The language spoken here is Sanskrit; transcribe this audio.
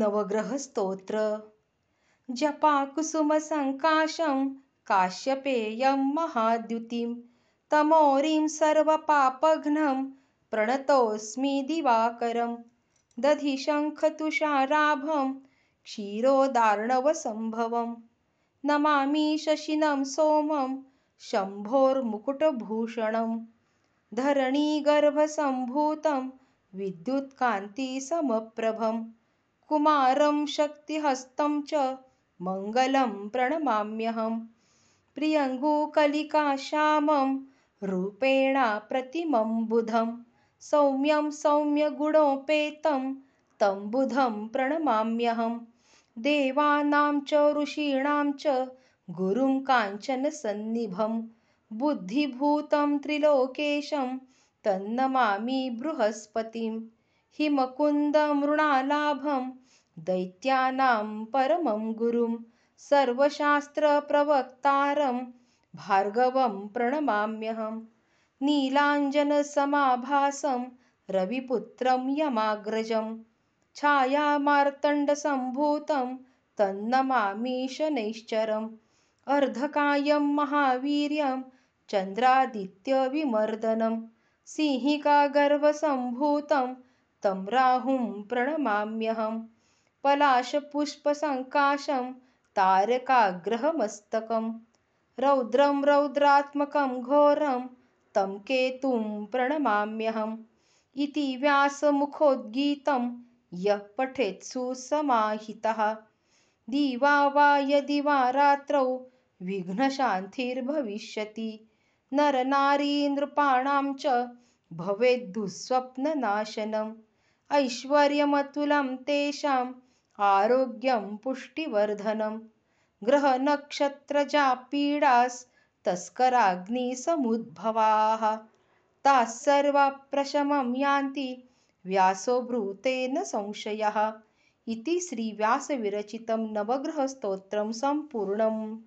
नवग्रहस्तोत्र। जपाकुसुमसङ्काशं काश्यपेयं महाद्युतिं तमोरिं सर्वपापघ्नं प्रणतोऽस्मि दिवाकरं दधिशङ्खतुषाराभं क्षीरोदार्णवसम्भवं नमामि शशिनं सोमं शम्भोर्मुकुटभूषणं धरणीगर्भसम्भूतं विद्युत्कान्तिसमप्रभं कुमारं शक्तिहस्तं च मङ्गलं प्रणमाम्यहं। प्रियङ्गुकलिकाश्यामं रूपेण सौम्यं सौम्यगुणोपेतं तं बुधं प्रणमाम्यहं। देवानां च ऋषीणां च गुरुं काञ्चनसन्निभं। बुद्धिभूतं त्रिलोकेशं तन्नमामि बृहस्पतिं हिमकुन्दमृणालाभं दैत्यानां परमं गुरुं सर्वशास्त्रप्रवक्तारं भार्गवं प्रणमाम्यहं नीलाञ्जनसमाभासं रविपुत्रं यमाग्रजं छायामार्तण्डसम्भूतं तन्नमामि शनैश्चरम् अर्धकायं महावीर्यं चन्द्रादित्यविमर्दनं सिंहिकागर्भसम्भूतं तं राहुं प्रणमाम्यहं पलाशपुष्पसङ्काशं तारकाग्रहमस्तकं रौद्रं रौद्रात्मकं घोरं तं केतुं प्रणमाम्यहम्। इति व्यासमुखोद्गीतं यः पठेत्सु समाहितः। दिवा वा यदि वा रात्रौ विघ्नशान्तिर्भविष्यति। नरनारीनृपाणां च भवेद्दुःस्वप्ननाशनम् ऐश्वर्यमतुलं तेषाम् आरोग्यं पुष्टिवर्धनं। ग्रहनक्षत्रजापीडास्तस्कराग्निसमुद्भवाः ताः सर्वा प्रशमं यान्ति व्यासो ब्रूतेन संशयः। इति श्रीव्यासविरचितं नवग्रहस्तोत्रं सम्पूर्णम्।